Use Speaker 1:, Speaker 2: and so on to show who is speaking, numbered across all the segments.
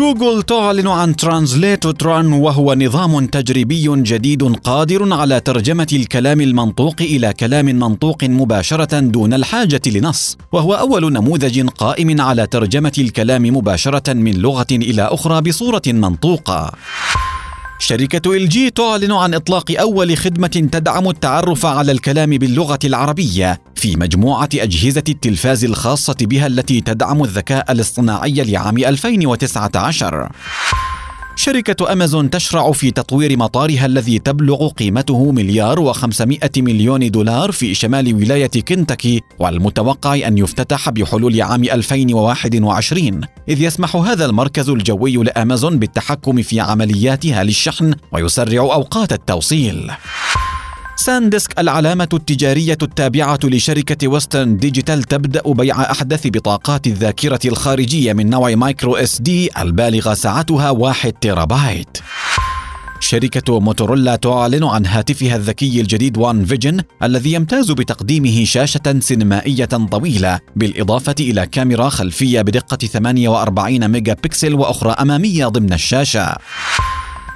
Speaker 1: جوجل تعلن عن ترانزليتوتران وهو نظام تجريبي جديد قادر على ترجمة الكلام المنطوق إلى كلام منطوق مباشرة دون الحاجة لنص، وهو أول نموذج قائم على ترجمة الكلام مباشرة من لغة إلى أخرى بصورة منطوقة. شركة إل جي تعلن عن إطلاق أول خدمة تدعم التعرف على الكلام باللغة العربية في مجموعة أجهزة التلفاز الخاصة بها التي تدعم الذكاء الاصطناعي لعام 2019. شركة أمازون تشرع في تطوير مطارها الذي تبلغ قيمته مليار وخمسمائة مليون دولار في شمال ولاية كنتاكي والمتوقع أن يفتتح بحلول عام 2021 إذ يسمح هذا المركز الجوي لأمازون بالتحكم في عملياتها للشحن ويسرع أوقات التوصيل. ساندسك العلامة التجارية التابعة لشركة ويسترن ديجيتال تبدأ بيع أحدث بطاقات الذاكرة الخارجية من نوع microSD البالغة سعتها 1 تيرابايت. شركة موتورولا تعلن عن هاتفها الذكي الجديد One Vision الذي يمتاز بتقديمه شاشة سينمائية طويلة بالإضافة إلى كاميرا خلفية بدقة 48 ميجا بكسل وأخرى أمامية ضمن الشاشة.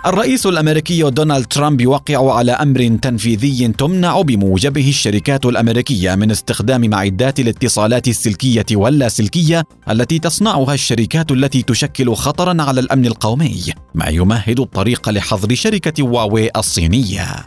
Speaker 1: الرئيس الأمريكي دونالد ترامب يوقع على أمر تنفيذي تمنع بموجبه الشركات الأمريكية من استخدام معدات الاتصالات السلكية واللاسلكية التي تصنعها الشركات التي تشكل خطرا على الأمن القومي ما يمهد الطريق لحظر شركة هواوي الصينية.